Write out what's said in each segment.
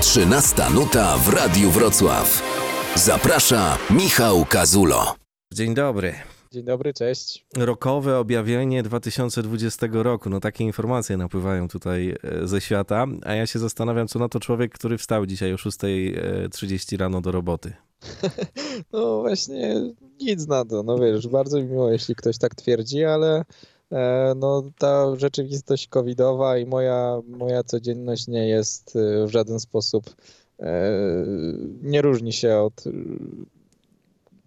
13 nuta w Radiu Wrocław. Zaprasza Michał Kazulo. Dzień dobry. Dzień dobry, cześć. Rokowe objawienie 2020 roku. No takie informacje napływają tutaj e, ze świata, a ja się zastanawiam, co na to człowiek, który wstał dzisiaj o 6.30 rano do roboty. No właśnie nic na to, no wiesz, bardzo mi miło, jeśli ktoś tak twierdzi, ale no ta rzeczywistość covidowa i moja, moja codzienność nie jest e, w żaden sposób, e, nie różni się od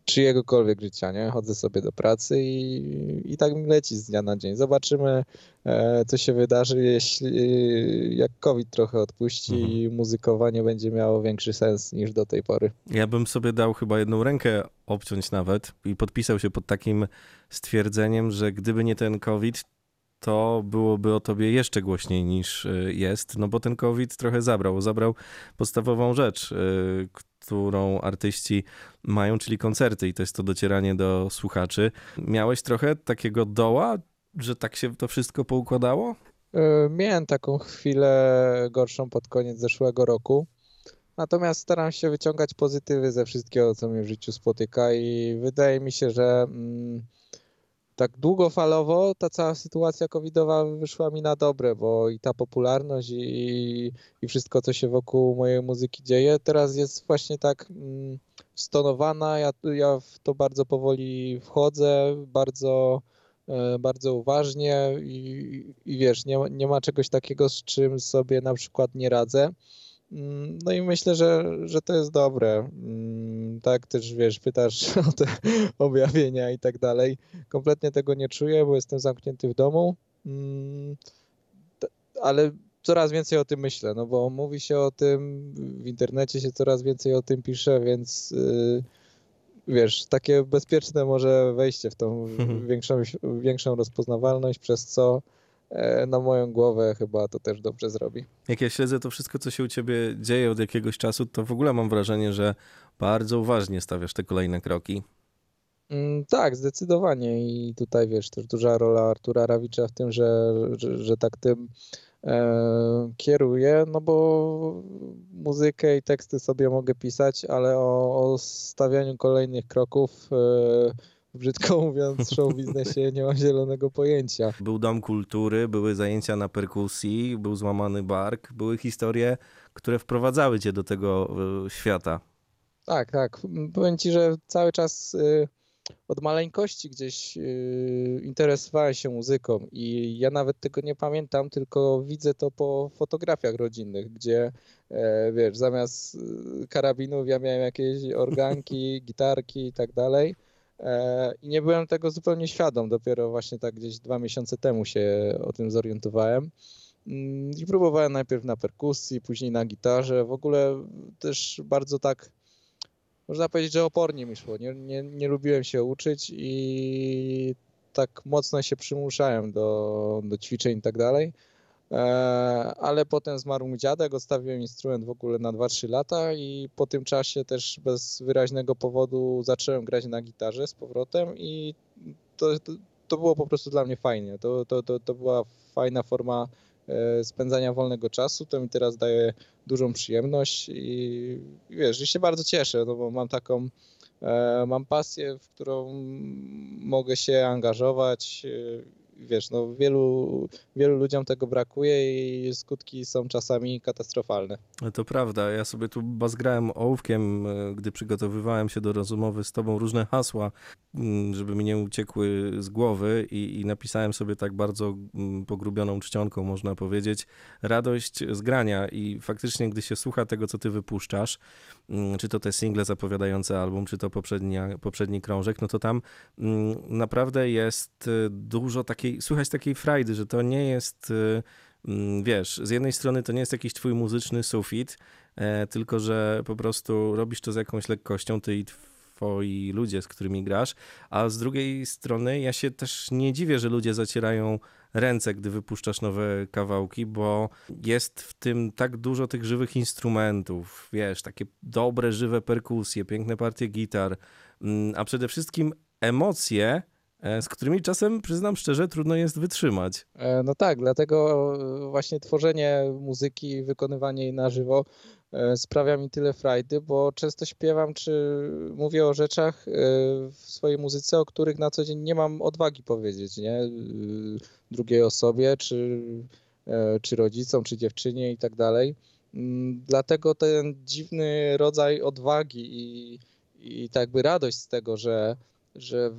czyjegokolwiek życia, nie? Chodzę sobie do pracy i, i tak mi leci z dnia na dzień. Zobaczymy, e, co się wydarzy, jeśli jak COVID trochę odpuści mhm. i muzykowanie będzie miało większy sens niż do tej pory. Ja bym sobie dał chyba jedną rękę obciąć nawet i podpisał się pod takim stwierdzeniem, że gdyby nie ten COVID, to byłoby o tobie jeszcze głośniej niż e, jest, no bo ten COVID trochę zabrał. Zabrał podstawową rzecz, e, którą artyści mają, czyli koncerty i to jest to docieranie do słuchaczy. Miałeś trochę takiego doła, że tak się to wszystko poukładało? E, miałem taką chwilę gorszą pod koniec zeszłego roku. Natomiast staram się wyciągać pozytywy ze wszystkiego, co mnie w życiu spotyka, i wydaje mi się, że mm, tak długofalowo ta cała sytuacja covidowa wyszła mi na dobre, bo i ta popularność i, i wszystko, co się wokół mojej muzyki dzieje, teraz jest właśnie tak mm, stonowana. Ja, ja w to bardzo powoli wchodzę, bardzo, e, bardzo uważnie i, i wiesz, nie, nie ma czegoś takiego, z czym sobie na przykład nie radzę. Mm, no i myślę, że, że to jest dobre. Mm, tak też wiesz, pytasz o te objawienia i tak dalej. Kompletnie tego nie czuję, bo jestem zamknięty w domu. Mm, ale coraz więcej o tym myślę, no bo mówi się o tym, w internecie się coraz więcej o tym pisze, więc y, wiesz, takie bezpieczne może wejście w tą większą, większą rozpoznawalność, przez co na moją głowę chyba to też dobrze zrobi. Jak ja śledzę to wszystko, co się u ciebie dzieje od jakiegoś czasu, to w ogóle mam wrażenie, że bardzo uważnie stawiasz te kolejne kroki. Mm, tak, zdecydowanie i tutaj wiesz, też duża rola Artura Rawicza w tym, że, że, że tak tym e, kieruje, no bo muzykę i teksty sobie mogę pisać, ale o, o stawianiu kolejnych kroków e, brzydko mówiąc, show biznesie nie mam zielonego pojęcia. Był dom kultury, były zajęcia na perkusji, był złamany bark, były historie, które wprowadzały cię do tego e, świata. Tak, tak. Powiem ci, że cały czas y, od maleńkości gdzieś y, interesowałem się muzyką i ja nawet tego nie pamiętam, tylko widzę to po fotografiach rodzinnych, gdzie e, wiesz, zamiast karabinów ja miałem jakieś organki, gitarki i tak dalej. E, I nie byłem tego zupełnie świadom. Dopiero właśnie tak gdzieś dwa miesiące temu się o tym zorientowałem. Mm, I próbowałem najpierw na perkusji, później na gitarze. W ogóle też bardzo tak, można powiedzieć, że opornie mi szło. Nie, nie, nie lubiłem się uczyć i tak mocno się przymuszałem do, do ćwiczeń i tak dalej. E, ale potem zmarł mój dziadek, odstawiłem instrument w ogóle na 2-3 lata i po tym czasie też bez wyraźnego powodu zacząłem grać na gitarze z powrotem i to, to, było po prostu dla mnie fajnie. To, to, to, to była fajna forma e, spędzania wolnego czasu, to mi teraz daje dużą przyjemność i wiesz, i się bardzo cieszę, no bo mam taką e, mam pasję, w którą mogę się angażować wiesz, no wielu, wielu ludziom tego brakuje i skutki są czasami katastrofalne. To prawda, ja sobie tu bazgrałem ołówkiem, e, gdy przygotowywałem się do rozmowy z tobą różne hasła, mm, żeby mi nie uciekły z głowy i, i napisałem sobie tak bardzo mm, pogrubioną czcionką, można powiedzieć, radość z grania i faktycznie, gdy się słucha tego, co ty wypuszczasz, mm, czy to te single zapowiadające album, czy to poprzednia, poprzedni krążek, no to tam naprawdę jest e, dużo takiej takiej, słuchać takiej frajdy, że to nie jest, y, mm, wiesz, z jednej strony to nie jest jakiś twój muzyczny sufit, e, tylko że po prostu robisz to z jakąś lekkością, ty i twoi ludzie, z którymi grasz, a z drugiej strony ja się też nie dziwię, że ludzie zacierają ręce, gdy wypuszczasz nowe kawałki, bo jest w tym tak dużo tych żywych instrumentów, wiesz, takie dobre, żywe perkusje, piękne partie gitar, mm, a przede wszystkim emocje, z którymi czasem, przyznam szczerze, trudno jest wytrzymać. E, no tak, dlatego właśnie tworzenie muzyki, wykonywanie jej na żywo sprawia mi tyle frajdy, bo często śpiewam czy mówię o rzeczach w swojej muzyce, o których na co dzień nie mam odwagi powiedzieć, nie? Drugiej osobie, czy, czy rodzicom, czy dziewczynie i tak dalej. Mm, dlatego ten dziwny rodzaj odwagi i, i tak jakby radość z tego, że, że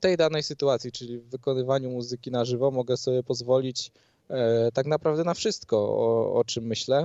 tej danej sytuacji, czyli w wykonywaniu muzyki na żywo, mogę sobie pozwolić e, tak naprawdę na wszystko, o, o czym myślę.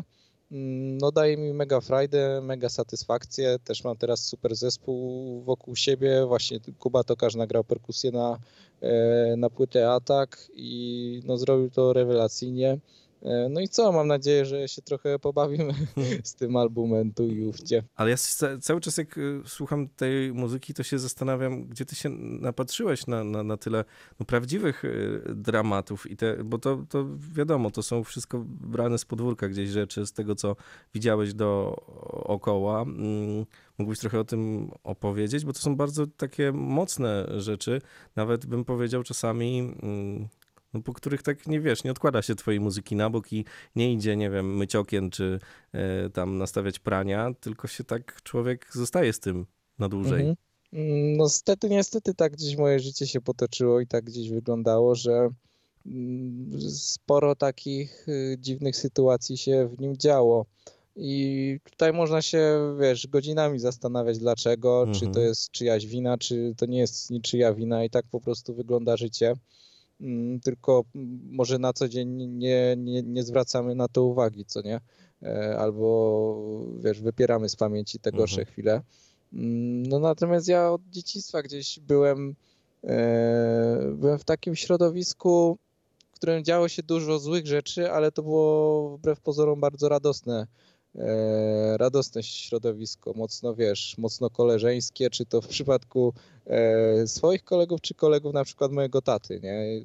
Mm, no daje mi mega frajdę, mega satysfakcję. Też mam teraz super zespół wokół siebie. Właśnie Kuba Tokarz nagrał perkusję na, e, na płytę Atak i no, zrobił to rewelacyjnie. E, no i co, mam nadzieję, że się trochę pobawimy z tym albumem tu i ówdzie. Ale ja cały czas jak y, słucham tej muzyki, to się zastanawiam, gdzie ty się napatrzyłeś na, na, na tyle no, prawdziwych y, dramatów, i te, bo to, to wiadomo, to są wszystko brane z podwórka gdzieś rzeczy, z tego co widziałeś dookoła. Mm, mógłbyś trochę o tym opowiedzieć, bo to są bardzo takie mocne rzeczy, nawet bym powiedział czasami mm, no, po których tak nie wiesz, nie odkłada się twojej muzyki na bok i nie idzie, nie wiem, myć okien czy e, tam nastawiać prania, tylko się tak człowiek zostaje z tym na dłużej. Mhm. Mm, no niestety, niestety tak gdzieś moje życie się potoczyło i tak gdzieś wyglądało, że mm, sporo takich y, dziwnych sytuacji się w nim działo. I tutaj można się, wiesz, godzinami zastanawiać dlaczego, mhm. czy to mhm. jest czyjaś wina, czy to nie jest niczyja wina i tak po prostu wygląda życie. Mm, tylko może na co dzień nie, nie, nie zwracamy na to uwagi, co nie? E, albo wiesz, wypieramy z pamięci te gorsze mhm. chwile. Mm, no natomiast ja od dzieciństwa gdzieś byłem, e, byłem w takim środowisku, w którym działo się dużo złych rzeczy, ale to było wbrew pozorom bardzo radosne e, radosne środowisko, mocno wiesz, mocno koleżeńskie, czy to w przypadku e, swoich kolegów, czy kolegów na przykład mojego taty, nie?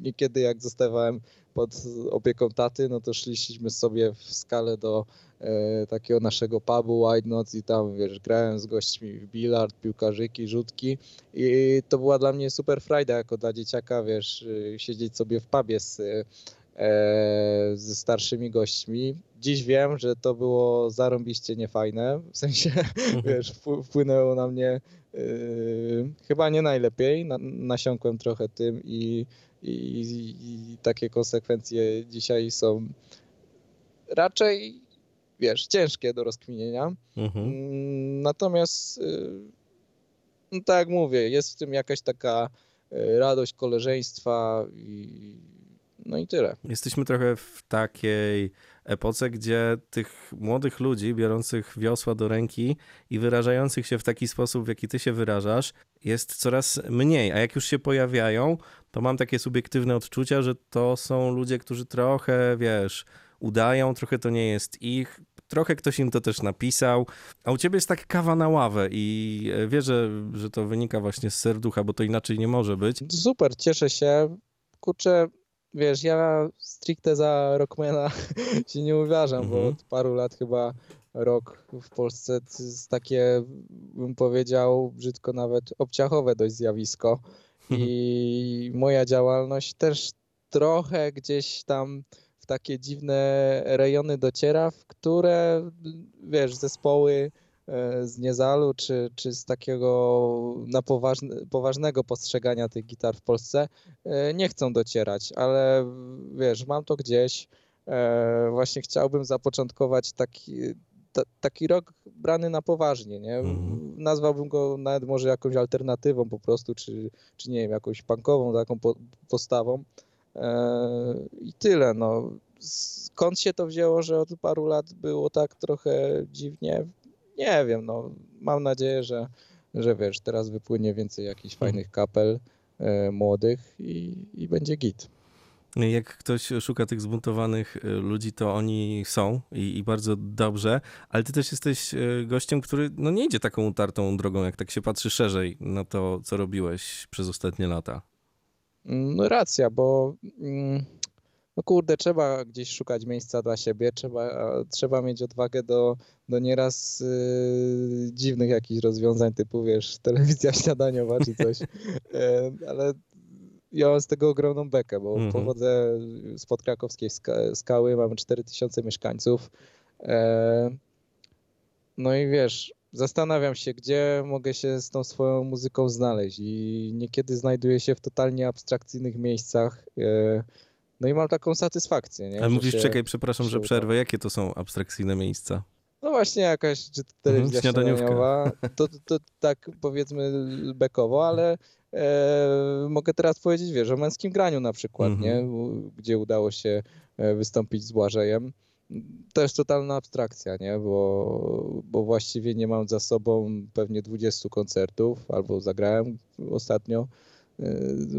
Niekiedy jak zostawałem pod opieką taty, no to szliśmy sobie w skalę do e, takiego naszego pubu White Notes i tam, wiesz, grałem z gośćmi w bilard, piłkarzyki, rzutki i to była dla mnie super frajda jako dla dzieciaka, wiesz, siedzieć sobie w pubie z E, ze starszymi gośćmi. Dziś wiem, że to było zarąbiście niefajne, w sensie, mhm. wiesz, wpłynęło na mnie yy, chyba nie najlepiej, na, nasiąkłem trochę tym i, i, i, takie konsekwencje dzisiaj są raczej, wiesz, ciężkie do rozkminienia. Mhm. Mm, natomiast, yy, no tak jak mówię, jest w tym jakaś taka radość koleżeństwa i no i tyle. Jesteśmy trochę w takiej epoce, gdzie tych młodych ludzi biorących wiosła do ręki i wyrażających się w taki sposób, w jaki ty się wyrażasz, jest coraz mniej. A jak już się pojawiają, to mam takie subiektywne odczucia, że to są ludzie, którzy trochę, wiesz, udają, trochę to nie jest ich, trochę ktoś im to też napisał, a u ciebie jest tak kawa na ławę i e, wierzę, że to wynika właśnie z serducha, bo to inaczej nie może być. Super, cieszę się. Kurczę, wiesz, ja stricte za rockmana się nie uważam, mhm. bo od paru lat chyba rock w Polsce to jest takie, bym powiedział, brzydko nawet obciachowe dość zjawisko. Mhm. I moja działalność też trochę gdzieś tam w takie dziwne rejony dociera, w które, wiesz, zespoły z Niezalu, czy, czy z takiego na poważne, poważnego postrzegania tych gitar w Polsce e, nie chcą docierać, ale wiesz, mam to gdzieś. E, właśnie chciałbym zapoczątkować taki, taki rok brany na poważnie, nie? Mhm. Nazwałbym go nawet może jakąś alternatywą po prostu, czy, czy nie wiem, jakąś punkową taką postawą. I tyle, no. Skąd się to wzięło, że od paru lat było tak trochę dziwnie? Nie wiem, no mam nadzieję, że, że wiesz, teraz wypłynie więcej jakichś mhm. fajnych kapel e, młodych i, i będzie git. Jak ktoś szuka tych zbuntowanych e, ludzi, to oni są i, i, bardzo dobrze, ale ty też jesteś e, gościem, który no, nie idzie taką utartą drogą, jak tak się patrzy szerzej na to, co robiłeś przez ostatnie lata. No racja, bo mm, no kurde, trzeba gdzieś szukać miejsca dla siebie, trzeba, trzeba mieć odwagę do, do nieraz yy, dziwnych jakichś rozwiązań typu, wiesz, telewizja śniadaniowa czy coś, yy, ale ja mam z tego ogromną bekę, bo mm -hmm. pochodzę spod krakowskiej ska skały, mamy 4000 mieszkańców, yy, no i wiesz, zastanawiam się, gdzie mogę się z tą swoją muzyką znaleźć i niekiedy znajduję się w totalnie abstrakcyjnych miejscach. E, no i mam taką satysfakcję. Nie? Ale mówisz, czekaj, przepraszam, że przerwę. Jakie to są abstrakcyjne miejsca? No właśnie jakaś czy telewizja mhm, śniadaniowa, to, to, to, tak powiedzmy bekowo, ale e, mogę teraz powiedzieć, wiesz, o męskim graniu na przykład, nie? Mhm. Gdzie udało się e, wystąpić z Błażejem to jest totalna abstrakcja, nie? Bo, bo właściwie nie mam za sobą pewnie 20 koncertów, albo zagrałem ostatnio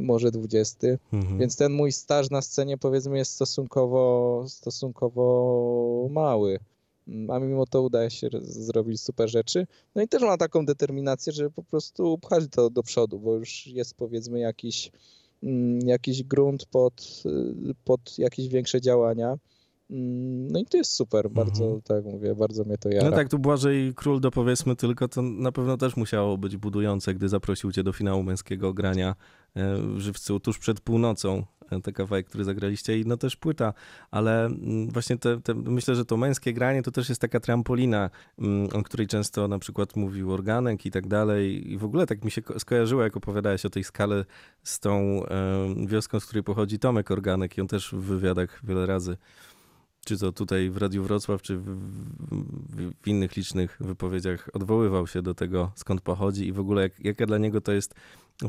może 20, mhm. więc ten mój staż na scenie powiedzmy jest stosunkowo, stosunkowo mały, a mimo to udaje się zrobić super rzeczy. No i też mam taką determinację, żeby po prostu pchać to do przodu, bo już jest powiedzmy jakiś, mm, jakiś grunt pod, y, pod jakieś większe działania. Mm, no i to jest super, bardzo, mhm. tak mówię, bardzo mnie to jara. No tak, tu Błażej Król dopowiedzmy tylko, to na pewno też musiało być budujące, gdy zaprosił cię do finału męskiego grania e, w Żywcu tuż przed północą, te kawałek, który zagraliście i no też płyta, ale mm, właśnie te, te, myślę, że to męskie granie to też jest taka trampolina, mm, o której często na przykład mówił Organek i tak dalej i w ogóle tak mi się skojarzyło, jak opowiadałeś o tej skale z tą wioską, z której pochodzi Tomek Organek i on też w wywiadach wiele razy czy to tutaj w Radiu Wrocław, czy w, w, w, innych licznych wypowiedziach odwoływał się do tego, skąd pochodzi i w ogóle jak, jaka dla niego to jest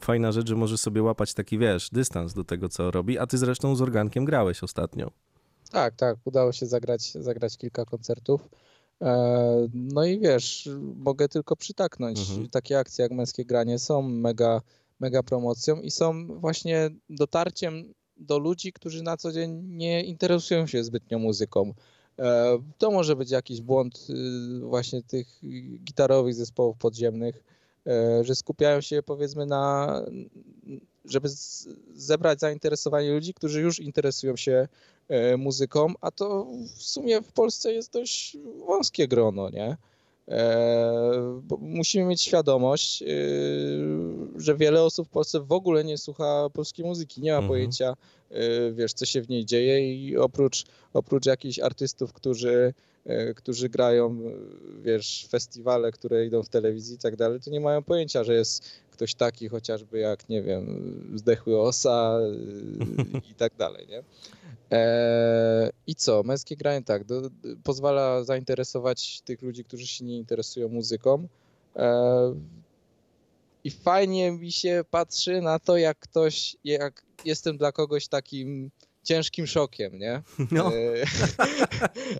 fajna rzecz, że może sobie łapać taki, wiesz, dystans do tego, co robi, a ty zresztą z Organkiem grałeś ostatnio. Tak, tak, udało się zagrać, zagrać kilka koncertów. E, no i wiesz, mogę tylko przytaknąć. Mhm. Takie akcje jak Męskie Granie są mega, mega promocją i są właśnie dotarciem do ludzi, którzy na co dzień nie interesują się zbytnio muzyką. E, to może być jakiś błąd y, właśnie tych gitarowych zespołów podziemnych, e, że skupiają się powiedzmy na, żeby zebrać zainteresowanie ludzi, którzy już interesują się e, muzyką, a to w sumie w Polsce jest dość wąskie grono, nie? E, musimy mieć świadomość, e, że wiele osób w Polsce w ogóle nie słucha polskiej muzyki, nie ma mhm. pojęcia, e, wiesz, co się w niej dzieje i oprócz, oprócz jakichś artystów, którzy, którzy grają, wiesz, festiwale, które idą w telewizji i tak dalej, to nie mają pojęcia, że jest ktoś taki chociażby jak, nie wiem, zdechły osa i tak dalej, nie? Eee, I co? Męskie granie tak, do, pozwala zainteresować tych ludzi, którzy się nie interesują muzyką. Eee, I fajnie mi się patrzy na to, jak ktoś, jak jestem dla kogoś takim ciężkim szokiem, nie? No. Eee,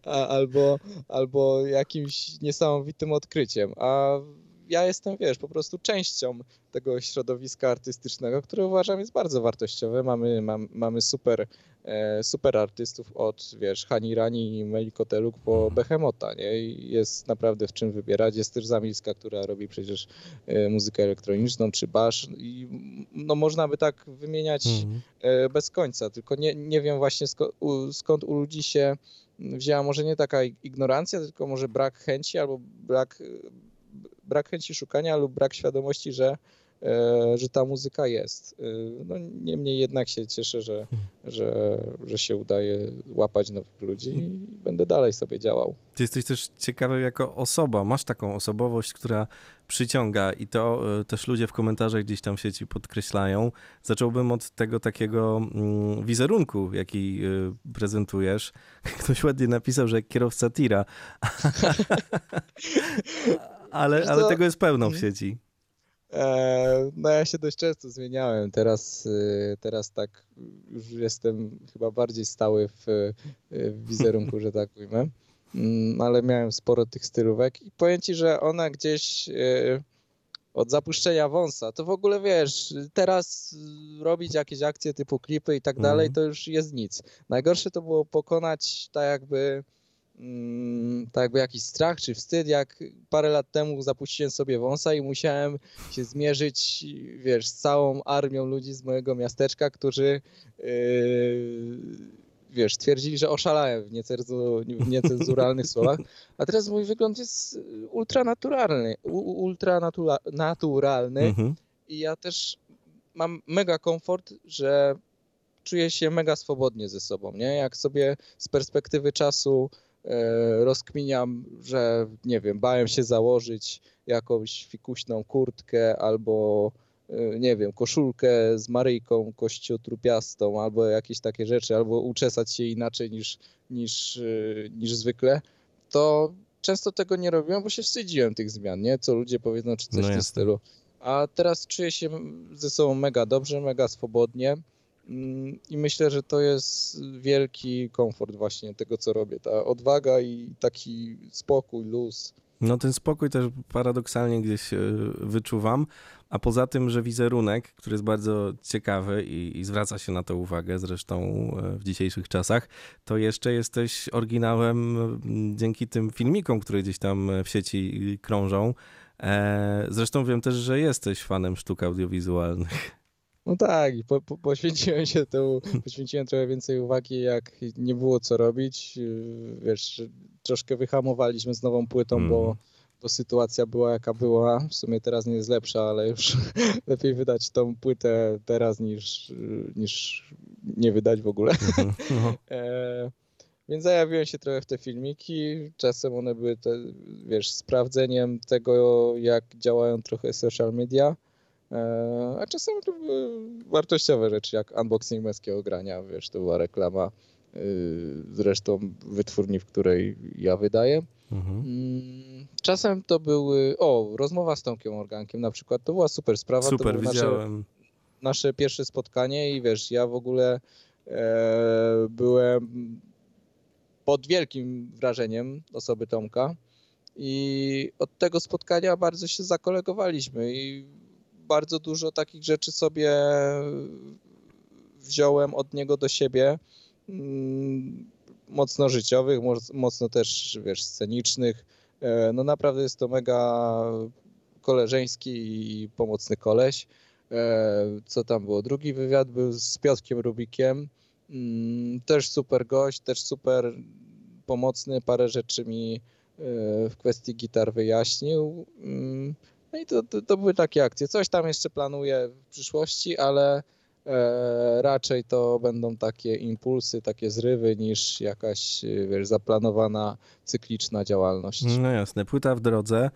albo, albo jakimś niesamowitym odkryciem. A ja jestem, wiesz, po prostu częścią tego środowiska artystycznego, które uważam jest bardzo wartościowe. Mamy, mam, mamy super, e, super artystów od, wiesz, Hani Rani i Melikoteluk po mhm. Behemota, nie? I jest naprawdę w czym wybierać. Jest też Zamilska, która robi przecież e, muzykę elektroniczną, czy Basz i no można by tak wymieniać mhm. e, bez końca, tylko nie, nie wiem właśnie skąd u, skąd u ludzi się wzięła może nie taka ignorancja, tylko może brak chęci albo brak brak chęci szukania lub brak świadomości, że, e, że ta muzyka jest. E, no, niemniej jednak się cieszę, że, że, że się udaje łapać nowych ludzi i będę dalej sobie działał. Ty jesteś też ciekawy jako osoba, masz taką osobowość, która przyciąga i to e, też ludzie w komentarzach gdzieś tam w sieci podkreślają. Zacząłbym od tego takiego mm, wizerunku, jaki prezentujesz. Ktoś ładnie napisał, że kierowca tira. ale, ale tego jest pełno w sieci. E, no ja się dość często zmieniałem. Teraz, y, teraz tak już jestem chyba bardziej stały w, y, w wizerunku, że tak ujmę. Mm, ale miałem sporo tych stylówek i powiem ci, że ona gdzieś y, od zapuszczenia wąsa, to w ogóle wiesz, teraz robić jakieś akcje typu klipy i tak dalej, mhm. to już jest nic. Najgorsze to było pokonać tak jakby tak jakby jakiś strach czy wstyd, jak parę lat temu zapuściłem sobie wąsa i musiałem się zmierzyć, wiesz, z całą armią ludzi z mojego miasteczka, którzy yy, wiesz, twierdzili, że oszalałem w, niecenzu, w niecenzuralnych słowach, a teraz mój wygląd jest ultranaturalny, ultranaturalny Mhm. i ja też mam mega komfort, że czuję się mega swobodnie ze sobą, nie? Jak sobie z perspektywy czasu rozkminiam, że nie wiem, bałem się założyć jakąś fikuśną kurtkę albo e, nie wiem, koszulkę z maryjką kościotrupiastą albo jakieś takie rzeczy, albo uczesać się inaczej niż, niż, e, niż zwykle, to często tego nie robiłem, bo się wstydziłem tych zmian, nie? Co ludzie powiedzą, czy coś No w tym stylu. A teraz czuję się ze sobą mega dobrze, mega swobodnie. Mm, I myślę, że to jest wielki komfort właśnie tego, co robię. Ta odwaga i taki spokój, luz. No ten spokój też paradoksalnie gdzieś e, wyczuwam, a poza tym, że wizerunek, który jest bardzo ciekawy i, i zwraca się na to uwagę zresztą e, w dzisiejszych czasach, to jeszcze jesteś oryginałem dzięki tym filmikom, które gdzieś tam w sieci krążą. E, Zresztą wiem też, że jesteś fanem sztuk audiowizualnych. No tak, i po, po, poświęciłem się temu, poświęciłem trochę więcej uwagi, jak nie było co robić. Yy, Wiesz, troszkę wyhamowaliśmy z nową płytą, Mm. bo, bo sytuacja była jaka była. W sumie teraz nie jest lepsza, ale już lepiej wydać tą płytę teraz niż, yy, niż nie wydać w ogóle. Mhm. No. E, więc zajawiłem się trochę w te filmiki. Czasem one były, te, wiesz, sprawdzeniem tego, jak działają trochę social media. E, a czasem to były wartościowe rzeczy, jak unboxing męskiego grania, wiesz, to była reklama y, zresztą wytwórni, w której ja wydaję. Mhm. Mm, Czasem to były, o, rozmowa z Tomkiem Organkiem na przykład, to była super sprawa. to Super, nasze, widziałem. nasze pierwsze spotkanie i wiesz, ja w ogóle e, byłem pod wielkim wrażeniem osoby Tomka i od tego spotkania bardzo się zakolegowaliśmy i bardzo dużo takich rzeczy sobie wziąłem od niego do siebie, mm, mocno życiowych, moc- mocno też, wiesz, scenicznych. E, No naprawdę jest to mega koleżeński i pomocny koleś. E, Co tam było? Drugi wywiad był z Piotrkiem Rubikiem. Mm, Też super gość, też super pomocny. Parę rzeczy mi e, w kwestii gitar wyjaśnił. No i to, to, to były takie akcje. Coś tam jeszcze planuję w przyszłości, ale e, raczej to będą takie impulsy, takie zrywy niż jakaś, e, wiesz, zaplanowana cykliczna działalność. No jasne, płyta w drodze.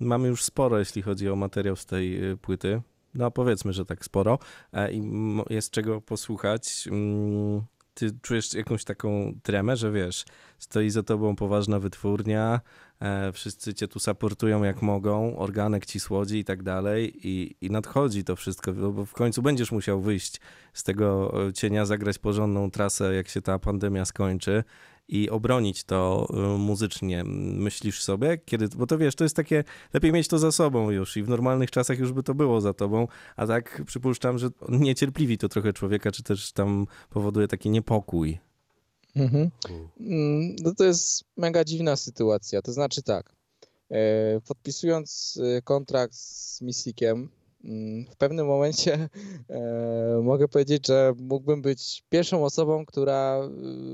Mamy już sporo, jeśli chodzi o materiał z tej y, płyty. No powiedzmy, że tak sporo. E, I jest czego posłuchać. Mm, Ty czujesz jakąś taką tremę, że wiesz, stoi za tobą poważna wytwórnia, e, wszyscy cię tu supportują jak mogą, organek ci słodzi i tak dalej i, i nadchodzi to wszystko, bo w końcu będziesz musiał wyjść z tego e, cienia, zagrać porządną trasę, jak się ta pandemia skończy i obronić to y, muzycznie. Myślisz sobie, kiedy, bo to wiesz, to jest takie, lepiej mieć to za sobą już i w normalnych czasach już by to było za tobą, a tak przypuszczam, że niecierpliwi to trochę człowieka, czy też tam powoduje taki niepokój. Mhm. Mm, No to jest mega dziwna sytuacja. To znaczy tak, e, podpisując e, kontrakt z Misikiem, mm, w pewnym momencie e, mogę powiedzieć, że mógłbym być pierwszą osobą, która,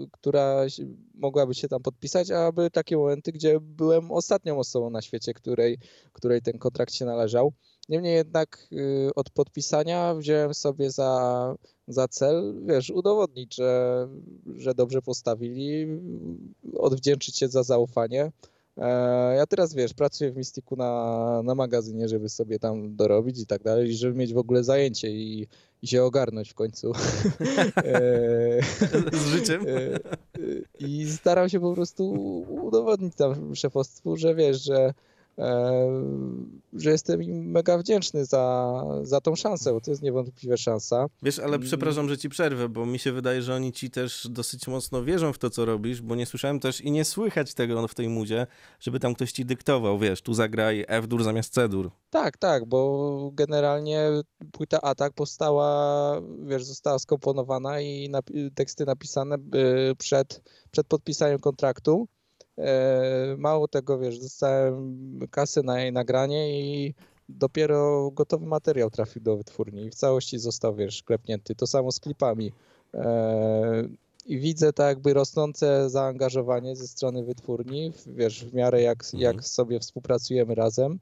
y, która mogłaby się tam podpisać, a były takie momenty, gdzie byłem ostatnią osobą na świecie, której, której ten kontrakt się należał. Niemniej jednak y, od podpisania wziąłem sobie za, za cel, wiesz, udowodnić, że, że dobrze postawili, odwdzięczyć się za zaufanie. E, Ja teraz, wiesz, pracuję w Mistiku na, na magazynie, żeby sobie tam dorobić i tak dalej, żeby mieć w ogóle zajęcie i, i się ogarnąć w końcu. E, Z życiem? e, I staram się po prostu udowodnić tam szefostwu, że wiesz, że, że jestem im mega wdzięczny za, za tą szansę, bo to jest niewątpliwie szansa. Wiesz, ale przepraszam, że ci przerwę, bo mi się wydaje, że oni ci też dosyć mocno wierzą w to, co robisz, bo nie słyszałem też i nie słychać tego w tej mudzie, żeby tam ktoś ci dyktował, wiesz, tu zagraj F-dur zamiast C-dur. Tak, tak, bo generalnie płyta Atak powstała, wiesz, została skomponowana i napi- teksty napisane y, przed, przed podpisaniem kontraktu. E, Mało tego, wiesz, dostałem kasę na jej nagranie i dopiero gotowy materiał trafił do wytwórni i w całości został, wiesz, klepnięty. To samo z klipami. E, i widzę tak jakby rosnące zaangażowanie ze strony wytwórni, wiesz, w miarę jak, Mhm. jak sobie współpracujemy razem.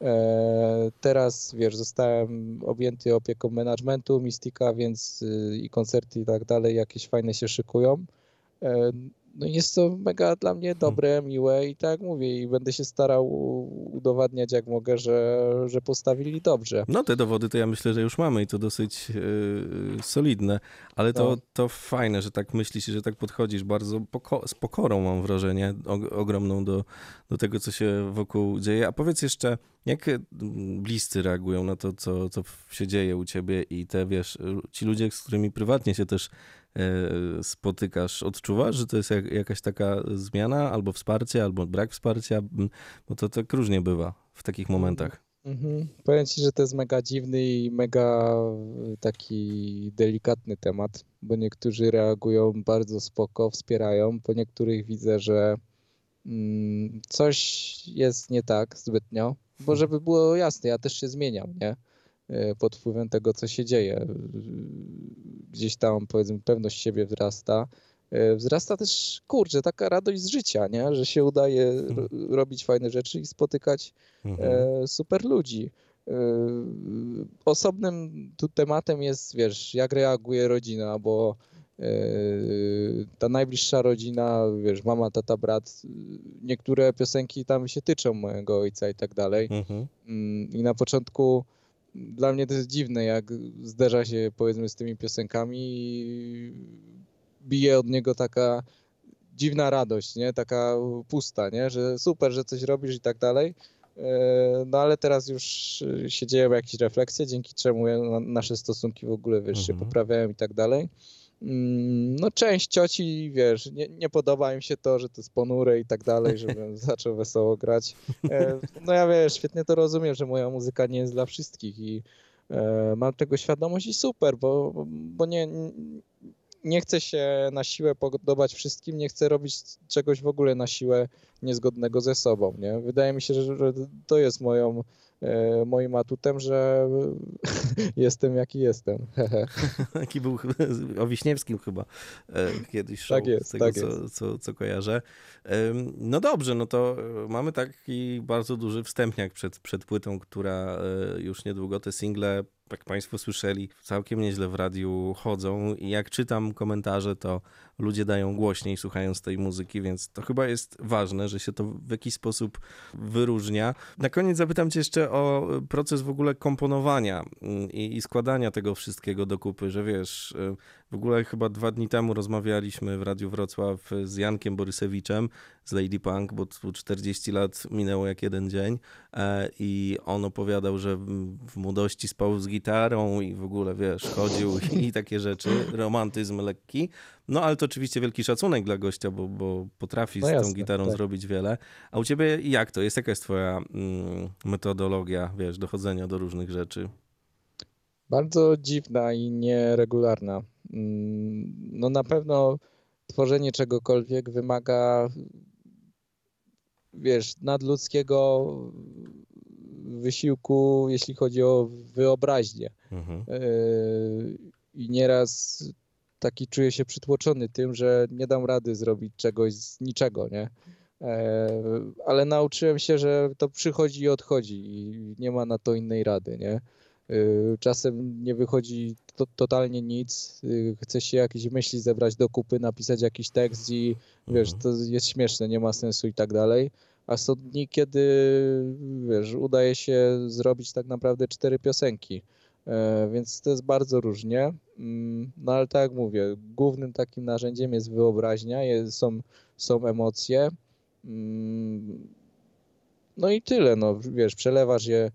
E, Teraz, wiesz, zostałem objęty opieką managementu Mystika, więc y, i koncerty i tak dalej jakieś fajne się szykują. E, No jest to mega dla mnie dobre, miłe i tak mówię, i będę się starał udowadniać jak mogę, że, że postawili dobrze. No te dowody to ja myślę, że już mamy i to dosyć yy, solidne, ale to, No. to fajne, że tak myślisz i że tak podchodzisz bardzo poko- z pokorą mam wrażenie, og- ogromną do, do tego, co się wokół dzieje. A powiedz jeszcze, jak mm, bliscy reagują na to, co, co się dzieje u ciebie i te, wiesz, ci ludzie, z którymi prywatnie się też e, spotykasz, odczuwasz, że to jest jak, jakaś taka zmiana, albo wsparcie, albo brak wsparcia, m, bo to tak różnie bywa w takich momentach. Mhm. Powiem ci, że to jest mega dziwny i mega y, taki delikatny temat, bo niektórzy reagują bardzo spoko, wspierają, po niektórych widzę, że mm, coś jest nie tak zbytnio, bo żeby było jasne, ja też się zmieniam, nie? Y, Pod wpływem tego, co się dzieje. Y, Gdzieś tam, powiedzmy, pewność siebie wzrasta. Y, Wzrasta też, kurczę, taka radość z życia, nie? Że się udaje ro- robić fajne rzeczy i spotykać Mhm. e, super ludzi. E, Osobnym tu tematem jest, wiesz, jak reaguje rodzina, bo e, ta najbliższa rodzina, wiesz, mama, tata, brat, niektóre piosenki tam się tyczą mojego ojca i tak dalej. Mhm. Mm, I na początku dla mnie to jest dziwne, jak zderza się powiedzmy z tymi piosenkami i bije od niego taka dziwna radość, nie? Taka pusta, nie? Że super, że coś robisz i tak dalej. E, No ale teraz już się dzieją jakieś refleksje, dzięki czemu na- nasze stosunki w ogóle wiesz, się Mhm. poprawiają i tak dalej. Mm, No część cioci, wiesz, nie, nie podoba im się to, że to jest ponure i tak dalej, żebym zaczął wesoło grać. E, No ja wiesz, świetnie to rozumiem, że moja muzyka nie jest dla wszystkich i e, mam tego świadomość i super, bo, bo nie, nie chcę się na siłę podobać wszystkim, nie chcę robić czegoś w ogóle na siłę niezgodnego ze sobą, nie? Wydaje mi się, że, to jest moją, moim atutem, że jestem jaki jestem. Taki był o Wiśniewskim chyba e, kiedyś show, Tak jest, z tego tak co, jest. Co, co kojarzę. No dobrze, no to e, mamy taki bardzo duży wstępniak przed, przed płytą, która e, już niedługo te single, jak Państwo słyszeli, całkiem nieźle w radiu chodzą i jak czytam komentarze, to ludzie dają głośniej słuchając tej muzyki, więc to chyba jest ważne, że się to w jakiś sposób wyróżnia. Na koniec zapytam Cię jeszcze o proces w ogóle komponowania mm, i, i składania tego wszystkiego do kupy, że wiesz, y, w ogóle chyba dwa dni temu rozmawialiśmy w Radiu Wrocław z Jankiem Borysewiczem z Lady Punk, bo tu 40 lat minęło jak jeden dzień e, i on opowiadał, że w- młodości spał z gitarą i w ogóle, wiesz, chodził i takie rzeczy, romantyzm lekki. No ale to oczywiście wielki szacunek dla gościa, bo, bo potrafi No z tą jasne, gitarą tak. zrobić wiele. A u ciebie jak to? Jest jaka jest twoja mm, metodologia, wiesz, dochodzenia do różnych rzeczy? Bardzo dziwna i nieregularna. Mm, No na pewno tworzenie czegokolwiek wymaga, wiesz, nadludzkiego wysiłku, jeśli chodzi o wyobraźnię. Mhm. Yy, I nieraz taki czuję się przytłoczony tym, że nie dam rady zrobić czegoś z niczego, nie? E, Ale nauczyłem się, że to przychodzi i odchodzi i nie ma na to innej rady, nie? Yy, Czasem nie wychodzi to, totalnie nic, yy, chce się jakieś myśli zebrać do kupy, napisać jakiś tekst i wiesz, Mhm. to jest śmieszne, nie ma sensu i tak dalej. A są dni, kiedy wiesz, udaje się zrobić tak naprawdę cztery piosenki. E, Więc to jest bardzo różnie. Mm, No ale tak jak mówię, głównym takim narzędziem jest wyobraźnia, jest, są, są emocje. Mm, No i tyle, no wiesz, przelewasz je, y,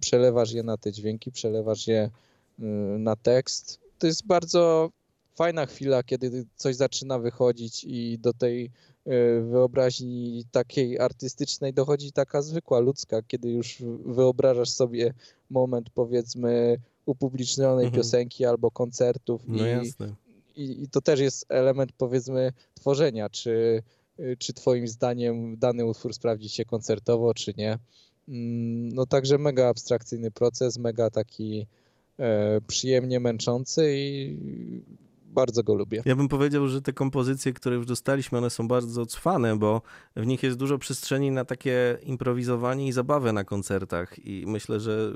przelewasz je na te dźwięki, przelewasz je y, na tekst. To jest bardzo fajna chwila, kiedy coś zaczyna wychodzić i do tej y, wyobraźni takiej artystycznej dochodzi taka zwykła, ludzka, kiedy już wyobrażasz sobie moment, powiedzmy, upublicznionej Mhm. piosenki albo koncertów No i, jasne. i, i to też jest element, powiedzmy, tworzenia, czy, y, czy twoim zdaniem dany utwór sprawdzi się koncertowo, czy nie. Mm, No także mega abstrakcyjny proces, mega taki e, przyjemnie męczący i bardzo go lubię. Ja bym powiedział, że te kompozycje, które już dostaliśmy, one są bardzo cwane, bo w nich jest dużo przestrzeni na takie improwizowanie i zabawę na koncertach i myślę, że,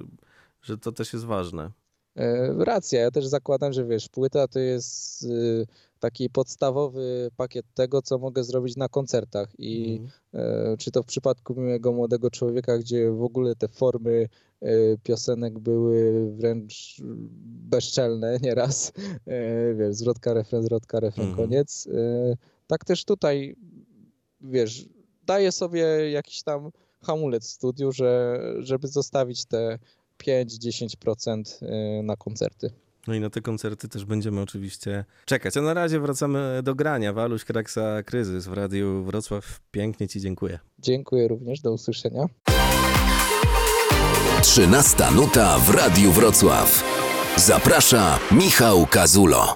że to też jest ważne. E, Racja, ja też zakładam, że wiesz, płyta to jest y, taki podstawowy pakiet tego, co mogę zrobić na koncertach i e, czy to w przypadku miłego młodego człowieka, gdzie w ogóle te formy e, piosenek były wręcz bezczelne nieraz, wiesz, zwrotka, refren, zwrotka, refren, Mhm. koniec. Tak też tutaj, wiesz, daję sobie jakiś tam hamulec w studiu, że, żeby zostawić te 5-10% y, na koncerty. No i na te koncerty też będziemy oczywiście czekać. A na razie wracamy do grania. Waluś Kraksa Kryzys w Radiu Wrocław. Pięknie Ci dziękuję. Dziękuję również, do usłyszenia. 13 nuta w Radiu Wrocław. Zaprasza Michał Kazulo.